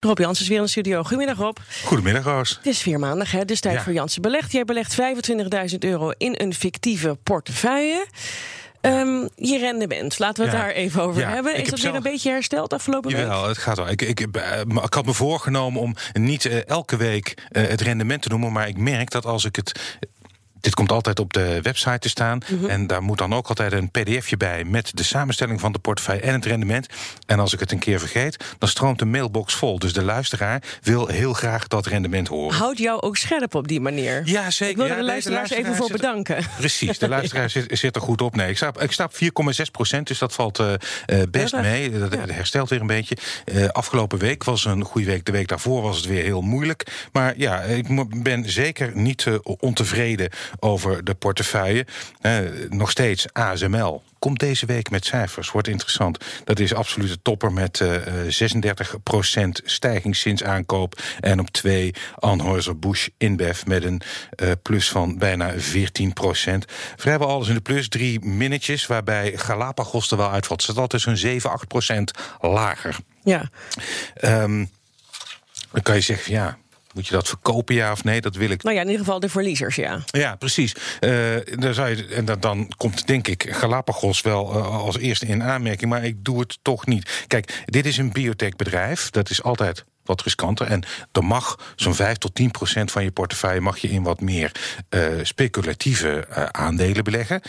Rob Jansen is weer in de studio. Goedemiddag Rob. Goedemiddag Roos. Het is weer maandag, hè? dus tijd Ja. voor Jansen Belegd. Jij belegt 25.000 euro in een fictieve portefeuille. Ehm, je rendement, laten we het Ja. daar even over Ja, hebben. Is dat weer zelf- een beetje hersteld afgelopen week? Jawel, het gaat wel. Ik, ik, eh, ik had me voorgenomen om niet eh, elke week eh, het rendement te noemen. Maar ik merk dat als ik het. Dit komt altijd op de website te staan. Mhm. En daar moet dan ook altijd een pdfje bij... met de samenstelling van de portefeuille en het rendement. En als ik het een keer vergeet, dan stroomt de mailbox vol. Dus de luisteraar wil heel graag dat rendement horen. Houdt jou ook scherp op die manier? Ja, zeker. Ik wil Ja, er de luisteraars even voor er- bedanken. Precies, de luisteraar zit, zit er goed op. Nee, ik sta, ik sta op 4,6 procent, dus dat valt eh, eh, best mee. Dat herstelt weer een beetje. Eh, afgelopen week was een goede week. De week daarvoor was het weer heel moeilijk. Maar ja, ik ben zeker niet ontevreden over de portefeuille. Eh, nog steeds ASML. Komt deze week met cijfers, wordt interessant. Dat is absoluut de topper met eh, eh, 36% stijging sinds aankoop. En op 2 Anheuser-Busch InBev met een eh, plus van bijna 14%. Vrijwel alles in de plus, drie minnetjes... waarbij Galapagos er wel uitvalt. Zat altijd zo'n 7, 8% lager. Ja. Ehm, dan kan je zeggen, ja, moet je dat verkopen, ja of nee? Dat wil ik Nou ja, in ieder geval de verliezers, ja. ja, precies. Dan, zou je, en dan, dan komt denk ik Galapagos wel eh, als eerste in aanmerking, maar ik doe het toch niet. Kijk, dit is een biotechbedrijf. Dat is altijd wat riskanter. En er mag zo'n 5 tot 10 procent van je portefeuille mag je in wat meer eh, speculatieve eh, aandelen beleggen.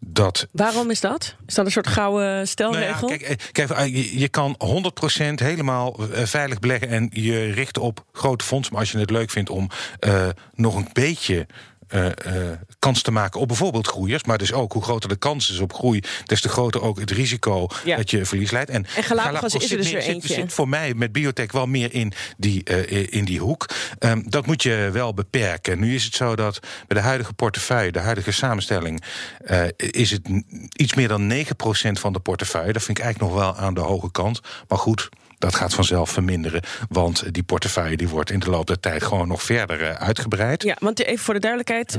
Dat Waarom is dat? Is dat een soort gouden nou stelregel? ja, kijk, eh, kijk je, kan 100% helemaal veilig beleggen en je richten op grote fondsen. Maar als je het leuk vindt om nog een beetje. Eh, kans te maken op bijvoorbeeld groeiers. Maar dus ook hoe groter de kans is op groei, des te groter ook het risico Ja. dat je verlies leidt. En, Galapagos is er zit dus weer zit, eentje. zit voor mij met biotech wel meer in die, eh, in die hoek. Ehm, dat moet je wel beperken. Nu is het zo dat bij de huidige portefeuille, de huidige samenstelling, is het iets meer dan 9% van de portefeuille. Dat vind ik eigenlijk nog wel aan de hoge kant. Maar goed. Dat gaat vanzelf verminderen, want die portefeuille die wordt in de loop der tijd gewoon nog verder eh, uitgebreid. Ja, want even voor de duidelijkheid: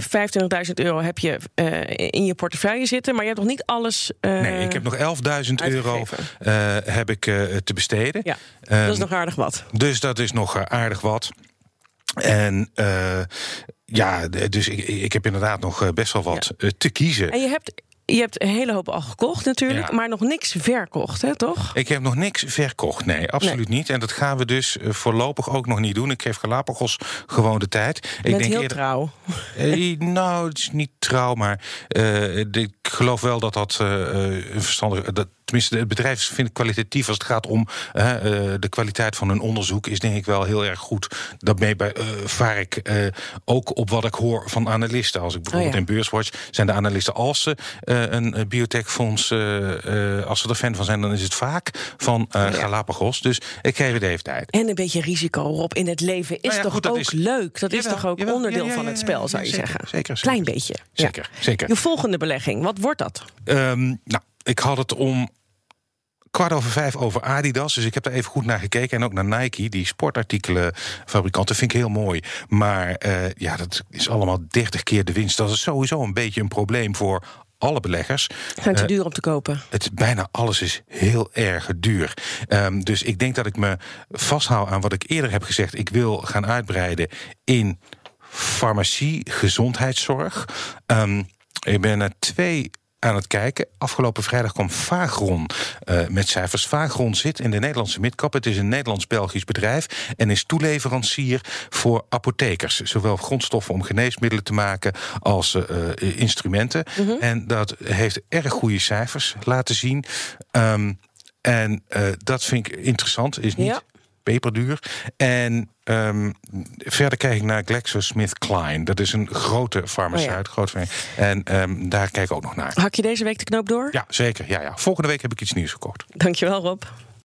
25.000 euro heb je eh, in je portefeuille zitten, maar je hebt nog niet alles. eh, Nee, ik heb nog 11.000 euro heb ik, te besteden. Ja, Ehm, dat is nog aardig wat. Dus dat is nog aardig wat. En ja, dus ik, ik heb inderdaad nog best wel wat te kiezen. En je hebt, je hebt een hele hoop al gekocht natuurlijk, Ja. maar nog niks verkocht, hè, toch? Ik heb nog niks verkocht. Nee, absoluut niet. En dat gaan we dus eh, voorlopig ook nog niet doen. Ik geef Galapagos gewoon de tijd. Ik heel trouw. Eh, nou, het is niet trouw, maar eh, ik geloof wel dat dat eh, een verstandige. Dat, tenminste, het bedrijf vind ik kwalitatief als het gaat om de kwaliteit van hun onderzoek, is denk ik wel heel erg goed. Daarmee bij, eh, vaar ik ook op wat ik hoor van analisten. Als ik bijvoorbeeld Oh ja. in Beurswatch zijn de analisten, als ze een eh, biotechfonds, eh, eh, als ze er fan van zijn, dan is het vaak van eh. Galapagos. Dus ik geef het even tijd. En een beetje risico op in het leven is Nou ja, toch goed, ook is- leuk? Dat is toch ook jawel. onderdeel Ja, van het spel, zou je zeker, zeggen? zeker, zeker. Klein beetje. Zeker, zeker. Je volgende belegging, wat wordt dat? Ehm, nou, ik had het om kwart over vijf over Adidas. Dus ik heb er even goed naar gekeken. En ook naar Nike, die sportartikelenfabrikant. Dat vind ik heel mooi. Maar eh, ja, dat is allemaal 30 keer de winst. Dat is sowieso een beetje een probleem voor alle beleggers. Zijn te Eh, duur om te kopen? het, bijna alles is heel erg duur. Ehm, dus ik denk dat ik me vasthoud aan wat ik eerder heb gezegd. Ik wil gaan uitbreiden in farmacie, gezondheidszorg. Ehm, ik ben naar twee aan het kijken. Afgelopen vrijdag kwam Vagron eh, met cijfers. Vagron zit in de Nederlandse midcap. Het is een Nederlands-Belgisch bedrijf en is toeleverancier voor apothekers. Zowel grondstoffen om geneesmiddelen te maken als eh, eh, instrumenten. En dat heeft erg goede cijfers laten zien. Ehm, en dat vind ik interessant. Is niet Ja. peperduur. En ehm, verder kijk ik naar GlaxoSmithKline. Dat is een grote farmaceut. Oh groot. En ehm, daar kijk ik ook nog naar. Hak je deze week de knoop door? Ja, zeker. Ja, ja. Volgende week heb ik iets nieuws gekocht. Dankjewel, Rob.